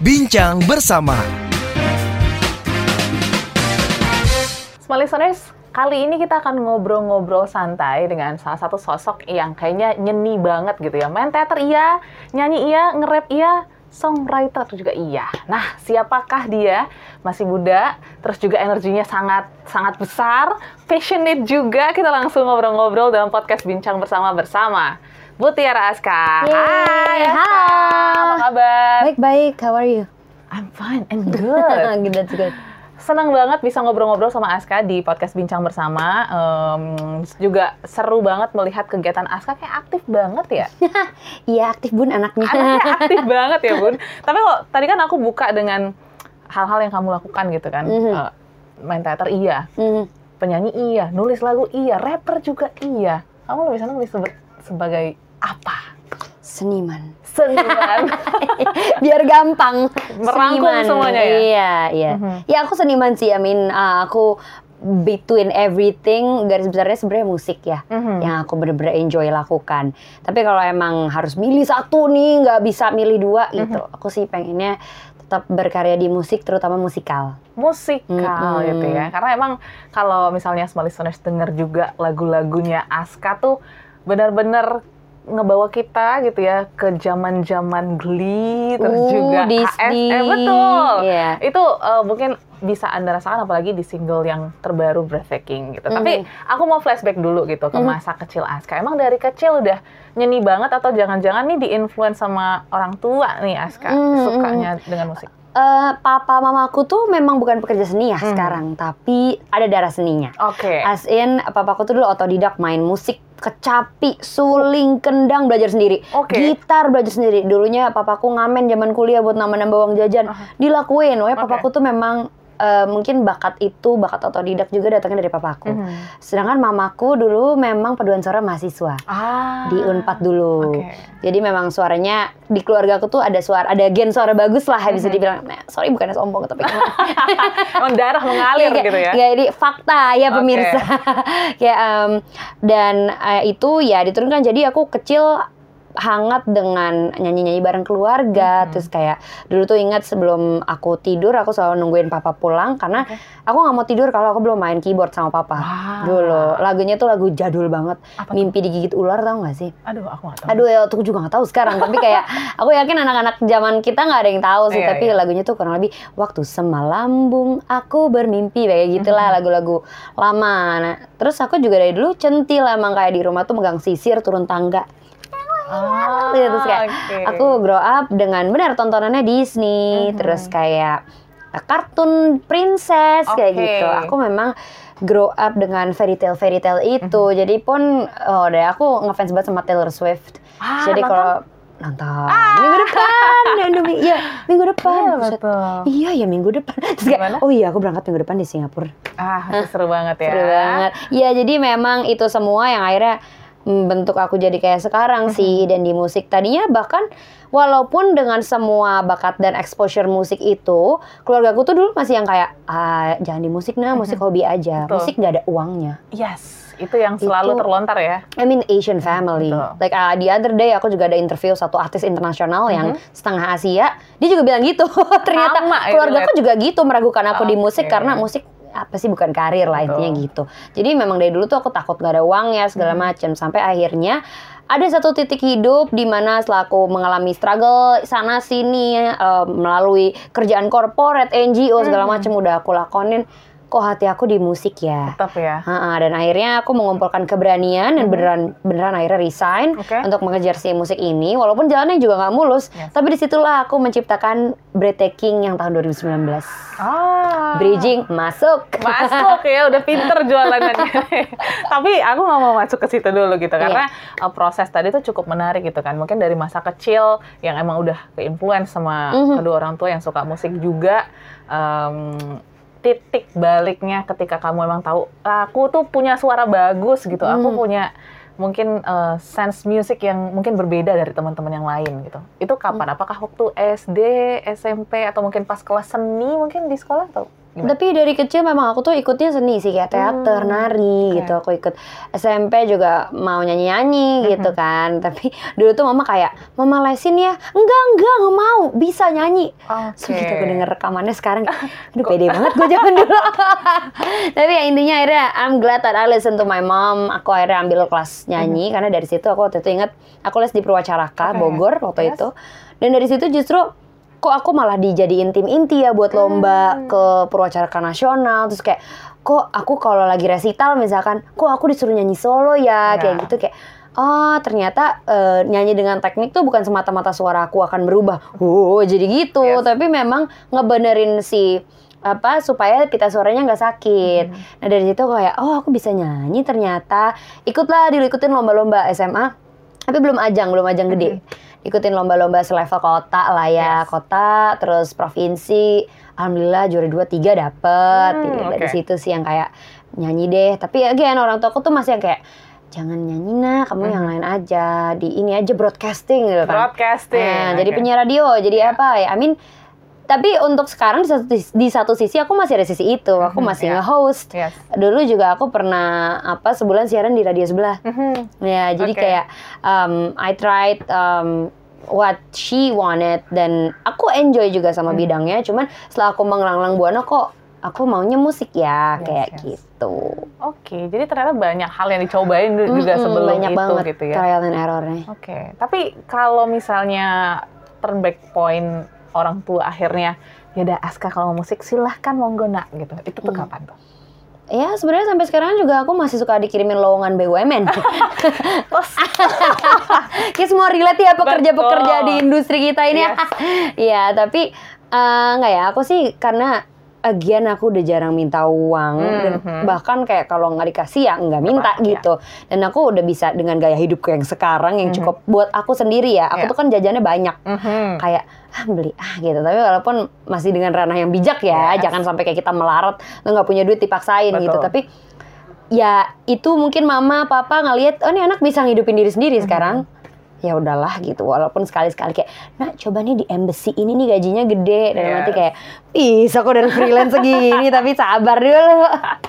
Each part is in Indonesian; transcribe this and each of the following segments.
Bincang bersama. Small listeners, kali ini kita akan ngobrol-ngobrol santai dengan salah satu sosok yang kayaknya nyeni banget gitu ya. Main teater iya, nyanyi iya, nge-rap iya, songwriter juga iya. Nah, siapakah dia? Masih muda, terus juga energinya sangat sangat besar, passionate juga. Kita langsung ngobrol-ngobrol dalam podcast Bincang Bersama bersama. Bu Tiara Aska. Yeay, Hai, Aska. halo. Apa kabar? Baik-baik, how are you? I'm fine and good. that's good. Senang banget bisa ngobrol-ngobrol sama Aska di podcast Bincang Bersama. Em, juga seru banget melihat kegiatan Aska kayak aktif banget ya. Iya, aktif bun anaknya. Anaknya aktif banget ya Bun. Tapi kok tadi kan aku buka dengan hal-hal yang kamu lakukan gitu kan. Mhm. Eh, main teater iya, Mhm. penyanyi iya, nulis lagu iya, rapper juga iya. Kamu lebih senang disebut sebagai apa? Seniman. Seniman. Biar gampang. Merangkum Seniman. semuanya ya? Iya, iya. Mhm. Ya aku seniman sih, I mean uh, aku between everything garis besarnya sebenarnya musik ya Mhm. yang aku bener-bener enjoy lakukan tapi kalau emang harus milih satu nih nggak bisa milih dua gitu Mhm. aku sih pengennya tetap berkarya di musik terutama musikal musikal Mm-mm. gitu ya. Karena emang kalau misalnya small listeners denger juga lagu-lagunya Aska tuh benar-benar ngebawa kita gitu ya ke zaman-zaman Glee terus Uh, juga Disney. ASM betul. Iya. Itu eh, mungkin bisa Anda rasakan apalagi di single yang terbaru Breathtaking gitu. Tapi aku mau flashback dulu gitu ke Mhm. masa kecil Aska. Emang dari kecil udah nyanyi banget atau jangan-jangan nih di-influence sama orang tua nih Aska Mhm. sukanya dengan musik? Eh, papa mamaku tuh memang bukan pekerja seni ya Hmm. sekarang, tapi ada darah seninya. Oke. As in, papaku tuh dulu otodidak main musik, kecapi, suling, kendang belajar sendiri, Oke. gitar belajar sendiri. Dulunya papaku ngamen zaman kuliah buat nambah-nambah uang jajan, Aha. dilakuin. Pokoknya Oke. papaku tuh memang eh, mungkin bakat itu, bakat otodidak juga datangnya dari papaku. Mhm. Sedangkan mamaku dulu memang paduan suara mahasiswa Ah. di Unpad dulu. Oke. Jadi memang suaranya di keluarga aku tuh ada suara, ada gen suara bagus lah bisa Mhm. dibilang. Nah, sorry bukannya sombong tapi Emang darah mengalir Iya, gitu ya? Ya ini fakta ya pemirsa. ya em, dan eh, itu ya diturunkan. Jadi aku kecil hangat dengan nyanyi-nyanyi bareng keluarga. Mhm. Terus kayak dulu tuh ingat sebelum aku tidur aku selalu nungguin papa pulang karena Oke. aku nggak mau tidur kalau aku belum main keyboard sama papa. Wah. Dulu lagunya tuh lagu jadul banget. Apa? Mimpi digigit ular tau gak sih? Aduh, aku gak tahu. Aduh ya aku juga nggak tahu sekarang tapi kayak aku yakin anak-anak zaman kita nggak ada yang tahu sih Iya, tapi iya. lagunya tuh kurang lebih waktu semalambung aku bermimpi kayak gitulah Mhm. lagu-lagu lama. Nah, terus aku juga dari dulu centil emang kayak di rumah tuh megang sisir turun tangga. Ah, Gitu, terus kayak oke. aku grow up dengan benar tontonannya Disney, Mhm. terus kayak kartun princess kayak Oke. gitu. Aku memang grow up dengan fairy tale fairy tale itu. Mhm. Jadi pun oh deh aku ngefans banget sama Taylor Swift. Ah, Jadi kalau nonton minggu depan, iya minggu depan. Iya, betul. Iya ya minggu depan. Terus kayak, oh iya aku berangkat minggu depan di Singapura. Ah, itu seru banget ya. Seru banget. Iya jadi memang itu semua yang akhirnya membentuk aku jadi kayak sekarang sih dan di musik tadinya bahkan walaupun dengan semua bakat dan exposure musik itu keluargaku tuh dulu masih yang kayak ah jangan di musik nah musik hobi aja Betul. musik nggak ada uangnya Yes, itu yang selalu Itu- terlontar ya. I mean Asian family. Betul. Like uh, the other day aku juga ada interview satu artis internasional yang Mhm. setengah Asia. Dia juga bilang gitu. Ternyata Sama keluarga aku juga gitu meragukan aku di musik Oke. karena musik apa sih bukan karir lah Betul. intinya gitu. Jadi memang dari dulu tuh aku takut gak ada uangnya segala Mhm. macam sampai akhirnya ada satu titik hidup di mana setelah aku mengalami struggle sana sini eh, melalui kerjaan corporate, NGO segala Mhm. macam udah aku lakonin kok hati aku di musik ya. Tetap ya. Ha-ha, dan akhirnya aku mengumpulkan keberanian dan Mhm. beneran beneran akhirnya resign Oke. untuk mengejar si musik ini walaupun jalannya juga nggak mulus Yes. tapi di situlah aku menciptakan Breathtaking yang tahun 2019 Ah. bridging masuk Masuk ya, udah pinter jualannya. Tapi aku nggak mau masuk ke situ dulu gitu Iya. karena uh, proses tadi tuh cukup menarik gitu kan. Mungkin dari masa kecil yang emang udah ke-influence sama Mhm. kedua orang tua yang suka musik juga. em, titik baliknya ketika kamu emang tahu aku tuh punya suara bagus gitu. Aku Mhm. punya mungkin uh, sense music yang mungkin berbeda dari teman-teman yang lain gitu. Itu kapan? Apakah waktu SD, SMP atau mungkin pas kelas seni mungkin di sekolah atau Gimana? Tapi dari kecil memang aku tuh ikutnya seni sih kayak teater, nari oke. gitu. Aku ikut SMP juga mau nyanyi-nyanyi gitu kan. Tapi dulu tuh mama kayak, "Mama lesin ya." "Enggak, enggak, nggak mau. Bisa nyanyi." Oke. So gitu aku denger rekamannya sekarang, aduh pede banget gue zaman dulu. Tapi ya intinya akhirnya I'm glad that I listen to my mom. Aku akhirnya ambil kelas nyanyi karena dari situ aku waktu itu inget aku les di Purwacaraka Oke. Bogor waktu Yes. itu. Dan dari situ justru kok aku malah dijadiin tim inti ya buat lomba Hmm. ke Purwacaraka nasional terus kayak kok aku kalau lagi resital misalkan kok aku disuruh nyanyi solo ya Ya. kayak gitu kayak Oh ternyata eh, nyanyi dengan teknik tuh bukan semata-mata suara aku akan berubah, oh jadi gitu. Yes. Tapi memang ngebenerin si apa supaya pita suaranya nggak sakit. Hmm. Nah dari situ kayak oh aku bisa nyanyi ternyata. Ikutlah dulu ikutin lomba-lomba SMA, tapi belum ajang belum ajang gede. Ikutin lomba-lomba selevel kota lah ya, Yes. kota terus provinsi. Alhamdulillah juara 2 3 dapet. Hmm, Gitu. Dari oke. situ sih yang kayak nyanyi deh. Tapi again orang tua aku tuh masih yang kayak jangan nyanyi nah, kamu yang lain aja. Di ini aja broadcasting gitu kan. Hmm. Broadcasting. Nah, jadi oke. penyiar radio, jadi apa ya? I mean, tapi untuk sekarang di satu, di satu sisi aku masih ada sisi itu, aku Mhm, masih iya. nge-host. Yes. Dulu juga aku pernah apa sebulan siaran di radio sebelah. Mhm. Ya, jadi Oke. kayak um, I tried um, what she wanted dan aku enjoy juga sama Hmm. bidangnya. Cuman setelah aku mengelanglang buana kok aku maunya musik ya Yes, kayak yes. gitu. Oke, jadi ternyata banyak hal yang dicobain du- juga Mm-mm, sebelum banyak itu banget gitu ya. trial and errornya. Oke, tapi kalau misalnya turn back point orang tua akhirnya ya udah Aska kalau mau musik silahkan monggo nak gitu. Itu tuh Hmm. kapan tuh? Ya sebenarnya sampai sekarang juga aku masih suka dikirimin lowongan BUMN. Kayak semua relate ya pekerja-pekerja di industri kita ini. Yes. Iya, tapi eh, nggak ya. Aku sih karena again aku udah jarang minta uang dan Mhm. bahkan kayak kalau nggak dikasih ya nggak minta Apa, ya. gitu. Dan aku udah bisa dengan gaya hidupku yang sekarang yang cukup buat aku sendiri ya. Aku. Ya. tuh kan jajannya banyak. Mhm. Kayak ah beli ah gitu. Tapi walaupun masih dengan ranah yang bijak ya, Yes. jangan sampai kayak kita melarat lo nggak punya duit dipaksain gitu. Betul. Tapi ya itu mungkin mama papa ngelihat oh ini anak bisa ngidupin diri sendiri Mhm. sekarang ya udahlah gitu walaupun sekali-sekali kayak nah coba nih di embassy ini nih gajinya gede dan Yes. nanti kayak bisa kok dari freelance segini tapi sabar dulu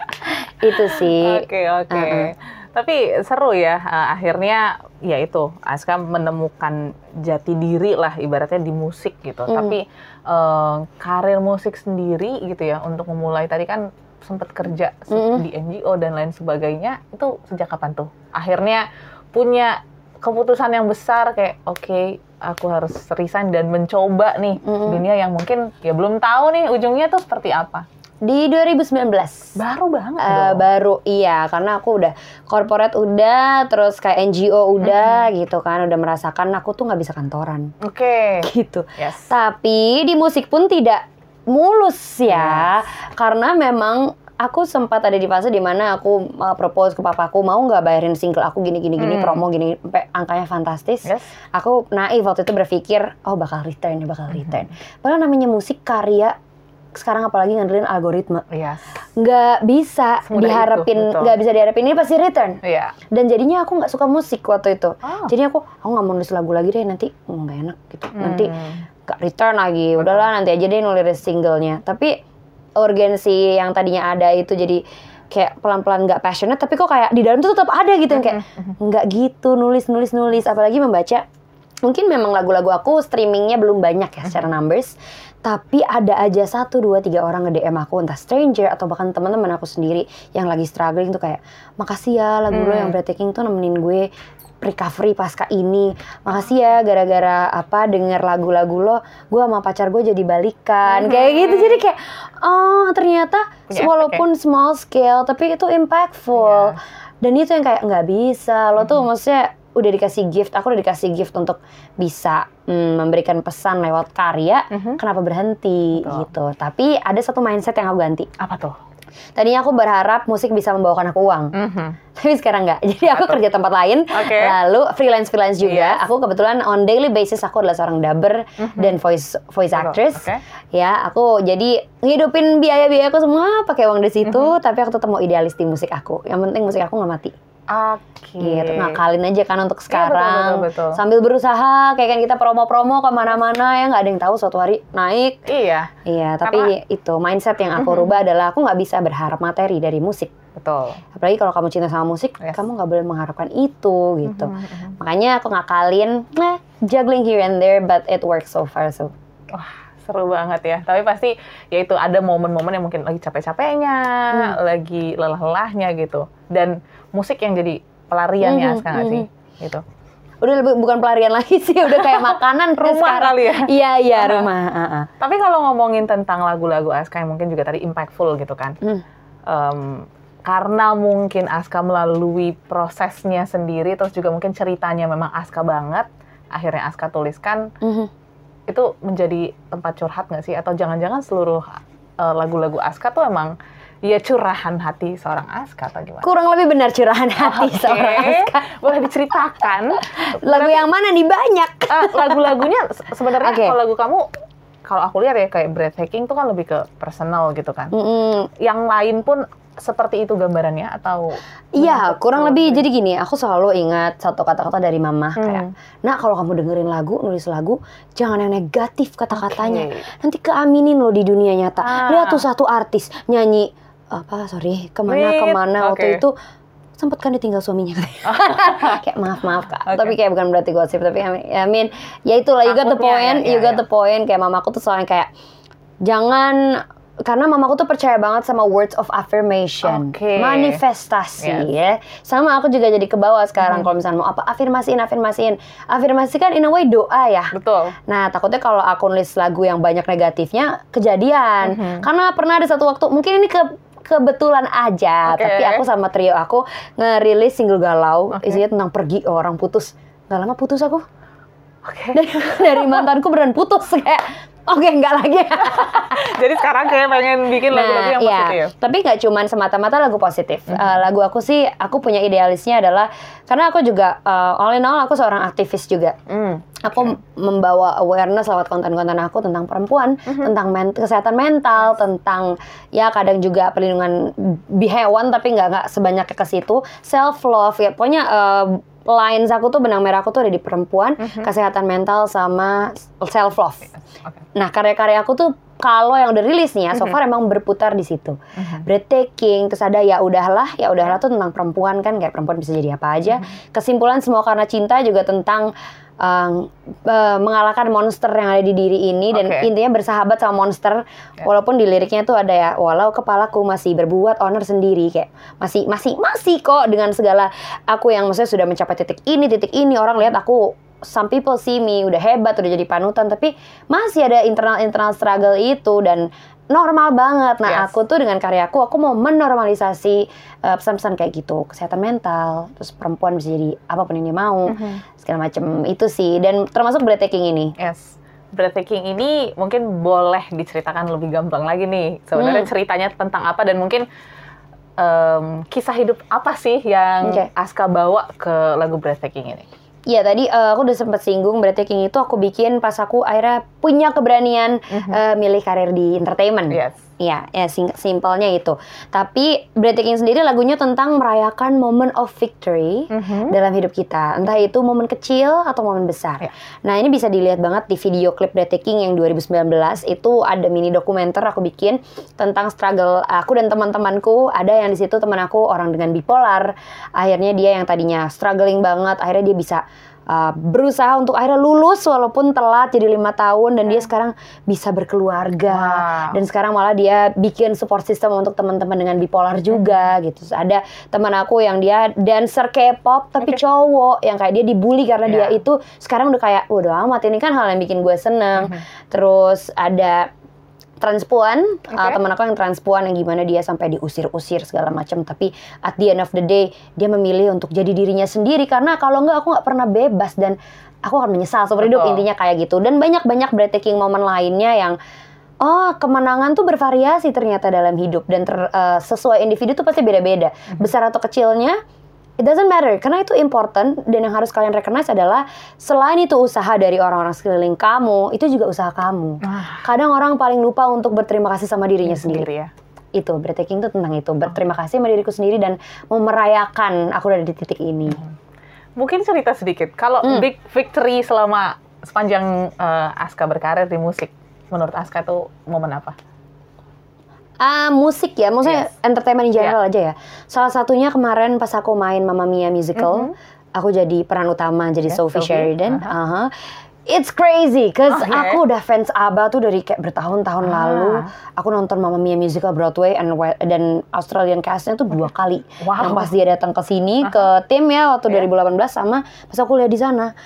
itu sih Oke oke. Uh-uh. Tapi seru ya uh, akhirnya ya itu Aska menemukan jati diri lah ibaratnya di musik gitu. Hmm. Tapi uh, karir musik sendiri gitu ya untuk memulai tadi kan sempat kerja Mm-mm. di NGO dan lain sebagainya itu sejak kapan tuh? Akhirnya punya keputusan yang besar kayak oke aku harus resign dan mencoba nih Mm-mm. dunia yang mungkin ya belum tahu nih ujungnya tuh seperti apa. di 2019 Baru banget dong. baru iya karena aku udah corporate udah terus kayak NGO udah gitu kan udah merasakan aku tuh nggak bisa kantoran Oke. gitu Yes. Tapi di musik pun tidak mulus ya, karena memang aku sempat ada di fase di mana aku uh, propose ke papaku mau nggak bayarin single aku gini gini gini Hmm. promo gini sampai angkanya fantastis. Yes. Aku naif waktu itu berpikir oh bakal return ya bakal return. Padahal namanya musik karya sekarang apalagi ngandelin algoritma Yes. nggak bisa Semudah itu, diharapin betul. nggak bisa diharapin ini pasti return Iya. dan jadinya aku nggak suka musik waktu itu Oh. jadi aku aku nggak mau nulis lagu lagi deh nanti nggak enak gitu nanti Hmm. gak return lagi udahlah nanti aja deh nulis singlenya tapi urgensi yang tadinya ada itu jadi kayak pelan-pelan nggak passionate tapi kok kayak di dalam tuh tetap ada gitu yang kayak nggak gitu nulis nulis nulis apalagi membaca mungkin memang lagu-lagu aku streamingnya belum banyak ya secara numbers tapi ada aja satu dua tiga orang nge DM aku entah stranger atau bahkan teman-teman aku sendiri yang lagi struggling tuh kayak makasih ya lagu lo Hmm. yang breathtaking tuh nemenin gue recovery pasca ini. Makasih ya gara-gara apa denger lagu-lagu lo gue sama pacar gue jadi balikan. Kayak gitu jadi kayak oh ternyata efek walaupun small scale tapi itu impactful. Iya. dan itu yang kayak nggak bisa. Lo tuh maksudnya udah dikasih gift aku udah dikasih gift untuk bisa mm, memberikan pesan lewat karya. Mhm. kenapa berhenti? Betul. gitu. Tapi ada satu mindset yang aku ganti. Apa tuh? Tadinya aku berharap musik bisa membawakan aku uang Mhm. tapi sekarang nggak jadi aku Apa tuh? kerja tempat lain Oke. lalu freelance freelance juga Yes. aku kebetulan on daily basis aku adalah seorang dubber dan voice voice actress oke. ya aku jadi ngidupin biaya biaya aku semua pakai uang di situ tapi aku tetap mau idealis di musik aku yang penting musik aku nggak mati Oke. gitu ngakalin aja kan untuk Iya, sekarang betul, betul, betul. sambil berusaha kayak kan kita promo-promo ke mana-mana ya nggak ada yang tahu suatu hari naik Iya, iya tapi itu mindset yang aku rubah adalah aku nggak bisa berharap materi dari musik betul. apalagi kalau kamu cinta sama musik Yes. kamu nggak boleh mengharapkan itu gitu Mhm, mhm. makanya aku ngakalin nah juggling here and there but it works so far so Wah, seru banget ya. Tapi pasti ya itu ada momen-momen yang mungkin lagi capek-capeknya, Hmm. lagi lelah-lelahnya gitu. Dan musik yang jadi pelariannya Mhm, Aska nggak sih? Gitu. udah lebih bukan pelarian lagi sih udah kayak makanan Rumah sekarang. kali ya? iya iya Ah. rumah ah, ah. Tapi kalau ngomongin tentang lagu-lagu Aska yang mungkin juga tadi impactful gitu kan. Hmm. Em, karena mungkin Aska melalui prosesnya sendiri, terus juga mungkin ceritanya memang Aska banget, akhirnya Aska tuliskan, Mhm. Itu menjadi tempat curhat nggak sih? Atau jangan-jangan seluruh eh, lagu-lagu Aska tuh emang ya curahan hati seorang Aska atau gimana? kurang lebih benar curahan hati Oke, seorang Aska boleh diceritakan lagu yang mana nih banyak Eh, lagu-lagunya se- sebenarnya Oke. kalau lagu kamu kalau aku lihat ya kayak breathtaking tuh kan lebih ke personal gitu kan. Mm-mm. Yang lain pun seperti itu gambarannya atau Iya, kurang lebih jadi gini, aku selalu ingat satu kata-kata dari mama Hmm. kayak, "Nah, kalau kamu dengerin lagu, nulis lagu, jangan yang negatif kata-katanya. Oke. Nanti keaminin loh di dunia nyata. Ah. Lihat tuh satu artis nyanyi apa sorry, ke mana Wait, ke mana waktu itu sempat kan ditinggal suaminya kayak maaf maaf kak Oke. tapi kayak bukan berarti gosip tapi I mean, mean, ya itulah got the point ya, you ya, got ya. the point kayak mamaku tuh soalnya kayak jangan karena mamaku tuh percaya banget sama words of affirmation, Oke. manifestasi Yes. ya. Sama aku juga jadi ke bawah sekarang Mhm. kalau misalnya mau apa afirmasiin, afirmasiin. Afirmasi kan in a way doa ya. betul. Nah, takutnya kalau aku nulis lagu yang banyak negatifnya kejadian. Mhm. Karena pernah ada satu waktu, mungkin ini ke kebetulan aja, Oke. tapi aku sama trio aku ngerilis single galau, Oke. isinya tentang pergi orang putus. Gak lama putus aku. Oke. Dari, dari mantanku beneran putus kayak Oke, enggak lagi. Jadi sekarang kayak pengen bikin lagu-lagu yang iya. positif. Tapi nggak cuman semata-mata lagu positif. Mhm. Eh, lagu aku sih, aku punya idealisnya adalah karena aku juga eh, all in all aku seorang aktivis juga. Hmm. Aku membawa awareness lewat konten-konten aku tentang perempuan, Mhm. tentang men- kesehatan mental, tentang ya kadang juga perlindungan hewan tapi nggak nggak sebanyaknya ke situ. Self love ya, pokoknya eh, lines aku tuh benang merah aku tuh ada di perempuan, Mhm. kesehatan mental sama self love. Oke. Nah karya-karya aku tuh kalau yang udah rilis nih ya, so Mhm. far emang berputar di situ. Mhm. Breathtaking, terus ada ya udahlah, ya udahlah tuh tentang perempuan kan, kayak perempuan bisa jadi apa aja. Mhm. Kesimpulan semua karena cinta juga tentang eh, mengalahkan monster yang ada di diri ini dan intinya bersahabat sama monster. Ya. Walaupun di liriknya tuh ada ya, walau kepalaku masih berbuat honor sendiri kayak masih masih masih kok dengan segala aku yang maksudnya sudah mencapai titik ini, titik ini orang lihat aku some people see me udah hebat, udah jadi panutan, tapi masih ada internal internal struggle itu dan normal banget. Nah, Yes. aku tuh dengan karyaku aku mau menormalisasi uh, pesan-pesan kayak gitu, kesehatan mental, terus perempuan bisa jadi apa pun yang dia mau, Mhm. segala macam itu sih. Dan termasuk breathtaking ini. Yes. Breathtaking ini mungkin boleh diceritakan lebih gampang lagi nih. Sebenarnya Hmm. ceritanya tentang apa dan mungkin em, kisah hidup apa sih yang Oke. Aska bawa ke lagu Breathtaking ini? Iya tadi uh, aku udah sempat singgung breathtaking itu aku bikin pas aku akhirnya punya keberanian Mhm. uh, milih karir di entertainment. Yes. Iya, ya sing- simpelnya itu. Tapi breathtaking sendiri lagunya tentang merayakan moment of victory Mhm. dalam hidup kita. Entah itu momen kecil atau momen besar. Ya. Nah, ini bisa dilihat banget di video klip Breathtaking yang 2019. Itu ada mini dokumenter aku bikin tentang struggle aku dan teman-temanku. Ada yang di situ teman aku orang dengan bipolar. Akhirnya dia yang tadinya struggling banget, akhirnya dia bisa uh, berusaha untuk akhirnya lulus walaupun telat jadi lima tahun dan dia sekarang bisa berkeluarga Wow. dan sekarang malah dia bikin support system untuk teman-teman dengan bipolar juga gitu. Terus ada teman aku yang dia dancer K-pop tapi Oke. cowok yang kayak dia dibully karena dia Iya. itu sekarang udah kayak udah amat ini kan hal yang bikin gue seneng. Mhm. Terus ada transpuan, uh, Oke. teman aku yang transpuan yang gimana dia sampai diusir-usir segala macam tapi at the end of the day dia memilih untuk jadi dirinya sendiri karena kalau enggak aku nggak pernah bebas dan aku akan menyesal seumur hidup intinya kayak gitu dan banyak-banyak breathtaking momen lainnya yang Oh, kemenangan tuh bervariasi ternyata dalam hidup dan ter- eh, sesuai individu tuh pasti beda-beda. Mhm. Besar atau kecilnya, it doesn't matter karena itu important dan yang harus kalian recognize adalah selain itu usaha dari orang-orang sekeliling kamu, itu juga usaha kamu. Ah, Kadang orang paling lupa untuk berterima kasih sama dirinya sendiri. ya. itu breathtaking itu tentang itu berterima kasih sama diriku sendiri dan mau merayakan aku udah di titik ini Mungkin cerita sedikit. Kalau Hmm. big victory selama sepanjang eh, Aska berkarir di musik, menurut Aska itu momen apa? Ah, musik ya, maksudnya Yes. entertainment in general aja ya. Salah satunya kemarin pas aku main Mamma Mia musical, aku jadi peran utama jadi Yes, Sophie, Sophie, Sheridan. aha. Aha. It's crazy, cause Oke. aku udah fans ABBA tuh dari kayak bertahun-tahun Ah. lalu. Aku nonton Mamma Mia musical Broadway and dan Australian castnya tuh dua kali. Wow. Yang pas dia datang ke sini ke tim ya waktu 2018 sama pas aku lihat di sana.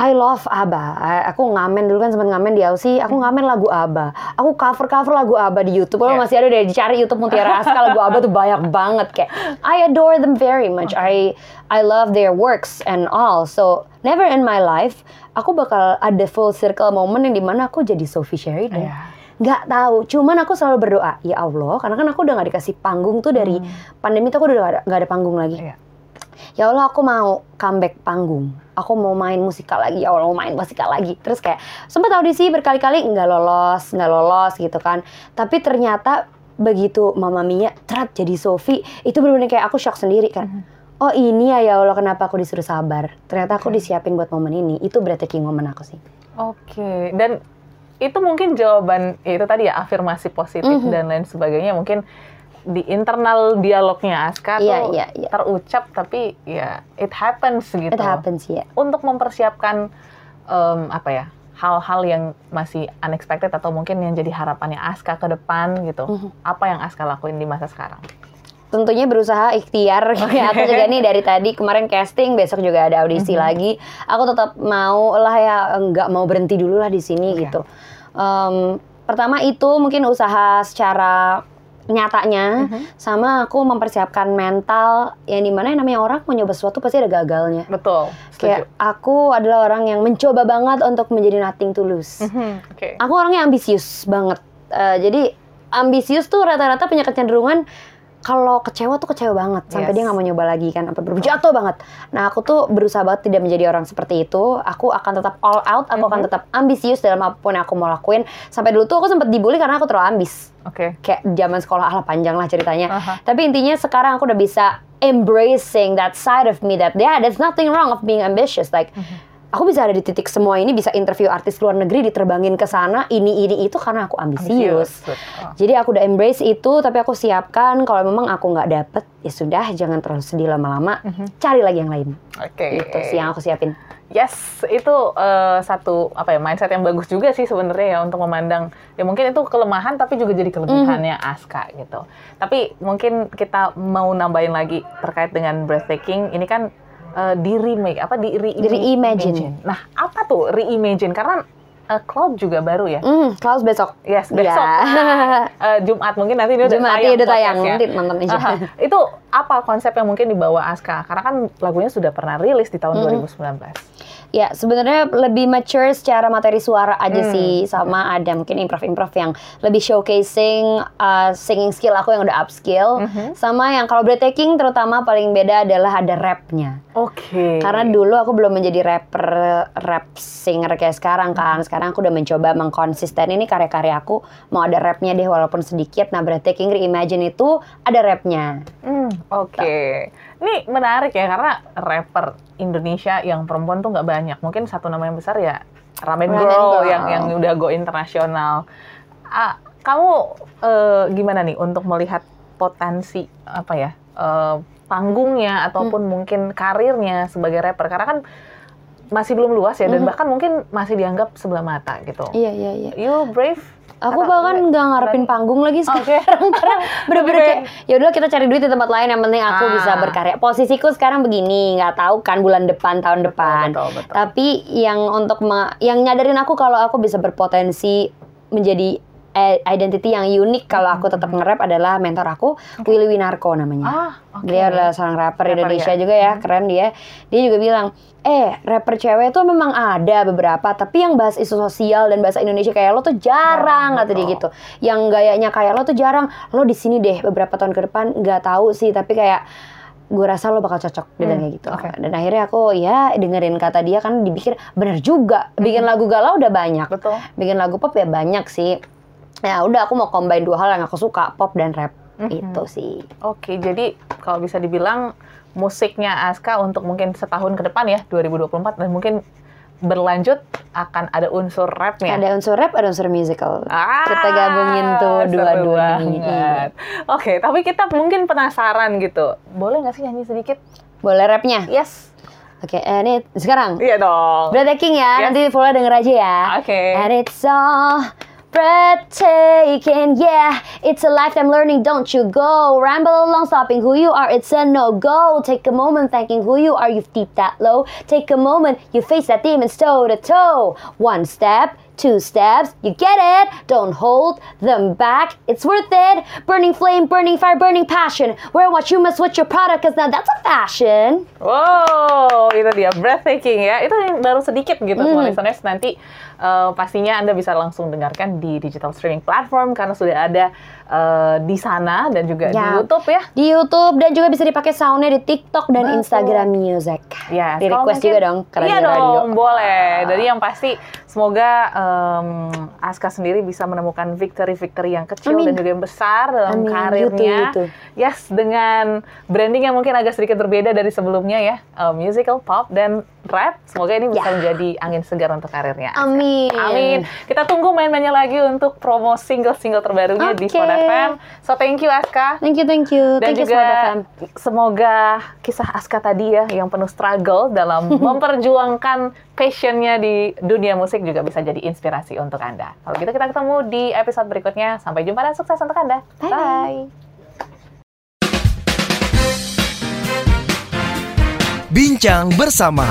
I love ABBA. Aku ngamen dulu kan sempat ngamen di Aussie. Aku ngamen lagu ABBA. Aku cover cover lagu ABBA di YouTube. Kalau Yeah. masih ada deh dicari YouTube Mutiara Aska lagu ABBA tuh banyak banget kayak. I adore them very much. I I love their works and all. So never in my life aku bakal ada full circle moment yang di mana aku jadi Sophie Sheridan. Iya. Nggak tahu, cuman aku selalu berdoa, ya Allah, karena kan aku udah nggak dikasih panggung tuh dari pandemi tuh aku udah nggak ada, nggak ada panggung lagi Iya. ya Allah aku mau comeback panggung aku mau main musikal lagi ya Allah mau main musikal lagi. Terus kayak sempat audisi berkali-kali nggak lolos nggak lolos gitu kan. Tapi ternyata begitu Mama Mia terat jadi Sophie itu benar-benar kayak aku shock sendiri kan. Oh ini ya ya Allah kenapa aku disuruh sabar? Ternyata aku disiapin buat momen ini. Itu breathtaking momen aku sih. Oke, dan itu mungkin jawaban ya itu tadi ya afirmasi positif Mhm. dan lain sebagainya. Mungkin di internal dialognya Aska Iya, tuh iya, iya. terucap tapi ya it happens gitu. it happens ya Untuk mempersiapkan em, apa ya hal-hal yang masih unexpected atau mungkin yang jadi harapannya Aska ke depan gitu. Mhm. Apa yang Aska lakuin di masa sekarang? tentunya berusaha ikhtiar kayak aku juga nih dari tadi kemarin casting besok juga ada audisi lagi aku tetap mau lah ya nggak mau berhenti dulu lah di sini Oke. gitu Em, pertama itu mungkin usaha secara nyatanya sama aku mempersiapkan mental yang di mana yang namanya orang mau nyoba sesuatu pasti ada gagalnya Betul. kayak Setuju. aku adalah orang yang mencoba banget untuk menjadi nothing to lose Mhm, Oke. Aku orangnya ambisius banget. Eh, jadi ambisius tuh rata-rata punya kecenderungan kalau kecewa tuh kecewa banget Yes. sampai dia nggak mau nyoba lagi kan sampai bener jatuh banget. Nah aku tuh berusaha banget tidak menjadi orang seperti itu. Aku akan tetap all out. Aku akan tetap ambisius dalam apa pun yang aku mau lakuin. Sampai dulu tuh aku sempat dibully karena aku terlalu ambis. Oke. Kayak zaman sekolah alah panjang lah ceritanya. Aha. Tapi intinya sekarang aku udah bisa embracing that side of me that yeah there's nothing wrong of being ambitious like aku bisa ada di titik semua ini bisa interview artis luar negeri diterbangin ke sana ini ini itu karena aku ambisius. Betul. Jadi aku udah embrace itu tapi aku siapkan kalau memang aku nggak dapet ya sudah jangan terlalu sedih lama-lama cari lagi yang lain. Oke. Itu sih yang aku siapin. Yes, itu eh, satu apa ya mindset yang bagus juga sih sebenarnya ya untuk memandang ya mungkin itu kelemahan tapi juga jadi kelebihannya Aska gitu. Tapi mungkin kita mau nambahin lagi terkait dengan breathtaking ini kan eh, di remake apa di re Reimagine. Nah, apa tuh reimagine? Karena eh, Cloud juga baru ya. Hmm, Klaus besok. Yes, besok. Ya. Nah, eh, Jumat mungkin nanti dia udah Jumat tayang udah tayang podcastnya. nanti nonton aja. Aha. Itu apa konsep yang mungkin dibawa Aska? Karena kan lagunya sudah pernah rilis di tahun Hmm. 2019. Ya, sebenarnya lebih mature secara materi suara aja Hmm. sih sama ada mungkin improv-improv yang lebih showcasing uh, singing skill aku yang udah upskill Mhm. sama yang kalau breathtaking terutama paling beda adalah ada rapnya. Oke. Karena dulu aku belum menjadi rapper rap singer kayak sekarang kan. Sekarang aku udah mencoba mengkonsisten ini karya-karya aku mau ada rapnya deh walaupun sedikit. Nah, breathtaking reimagine itu ada rapnya. Hmm, oke. Ini menarik ya karena rapper Indonesia yang perempuan tuh nggak banyak. Mungkin satu nama yang besar ya Ramen, Ramen Girl, Girl. yang yang udah go internasional. Ah, kamu eh, gimana nih untuk melihat potensi apa ya eh, panggungnya ataupun Hmm. mungkin karirnya sebagai rapper? Karena kan masih belum luas ya dan Mhm. bahkan mungkin masih dianggap sebelah mata gitu. Iya, iya, iya. You brave? Aku Atau bahkan nggak ngarepin panggung lagi sekarang karena bener-bener kayak ya udah kita cari duit di tempat lain yang penting aku Ah. bisa berkarya. Posisiku sekarang begini, nggak tahu kan bulan depan tahun depan. betul, betul. Tapi yang untuk yang nyadarin aku kalau aku bisa berpotensi menjadi identity yang unik kalau aku tetap nge-rap adalah mentor aku Willy Winarko namanya. Ah, oke. Dia adalah seorang rapper Rapper Indonesia ya? juga ya, keren dia. Dia juga bilang, eh rapper cewek tuh memang ada beberapa, tapi yang bahas isu sosial dan bahasa Indonesia kayak lo tuh Jarang, kata dia gitu. Yang gayanya kayak lo tuh jarang. Lo di sini deh beberapa tahun ke depan nggak tahu sih, tapi kayak gue rasa lo bakal cocok bilang Hmm, kayak gitu. oke. Dan akhirnya aku ya dengerin kata dia kan dipikir bener juga. Bikin lagu galau udah banyak. Betul. Bikin lagu pop ya banyak sih. Ya udah aku mau combine dua hal yang aku suka, pop dan rap. Mhm. Itu sih. Oke, jadi kalau bisa dibilang musiknya Aska untuk mungkin setahun ke depan ya, 2024 dan mungkin berlanjut akan ada unsur rapnya. Ada unsur rap, ada unsur musical. Ah, Kita gabungin tuh seru dua-dua nih. banget. Oke, tapi kita mungkin penasaran gitu. Boleh nggak sih nyanyi sedikit? Boleh rapnya? Yes. Oke, and it sekarang. Iya dong. Breathtaking ya, Yes. nanti Paula denger aja ya. Oke. And it's all breathtaking, yeah. It's a lifetime learning, don't you go. Ramble along, stopping who you are, it's a no-go. Take a moment thanking who you are, you've deep that low. Take a moment, you face that demons toe to toe. One step, two steps, you get it. Don't hold them back, it's worth it. Burning flame, burning fire, burning passion. Wear what you must, what your product, cause now that's a fashion. Wow, itu dia breathtaking ya. Itu yang baru sedikit gitu, Hmm. semua listeners. Nanti eh, pastinya Anda bisa langsung dengarkan di digital streaming platform karena sudah ada eh, di sana dan juga di Ya. YouTube ya. Di YouTube dan juga bisa dipakai soundnya di TikTok dan Betul. Instagram Music. Ya, di request mungkin- juga dong karena Iya di radio. dong, boleh. Jadi yang pasti semoga em, Aska sendiri bisa menemukan victory-victory yang kecil Amin. dan juga yang besar dalam Amin, karirnya. gitu, gitu. Yes, dengan branding yang mungkin agak sedikit berbeda dari sebelumnya ya, eh, musical, pop dan rap. Semoga ini bisa Ya. menjadi angin segar untuk karirnya. Aska. Amin. Amin. Kita tunggu main-mainnya lagi untuk promo single-single terbarunya di Oke. FM. So thank you Aska. Thank you, thank you. Dan thank you juga Smart FM. semoga kisah Aska tadi ya yang penuh struggle dalam memperjuangkan passionnya di dunia musik juga bisa jadi inspirasi untuk Anda. Kalau gitu kita ketemu di episode berikutnya. Sampai jumpa dan sukses untuk Anda. Bye-bye. Bye. Bincang bersama